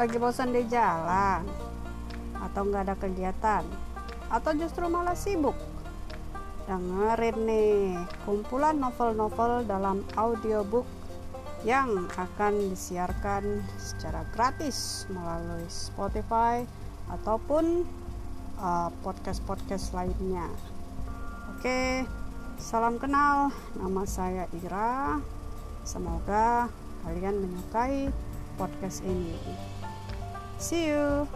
Lagi bosan di jalan? Atau nggak ada kegiatan? Atau justru malah sibuk? Dengerin nih kumpulan novel-novel dalam audiobook yang akan disiarkan secara gratis melalui Spotify ataupun uh, podcast-podcast lainnya. Oke, salam kenal. Nama saya Ira. Semoga kalian menyukai podcast ini. See you.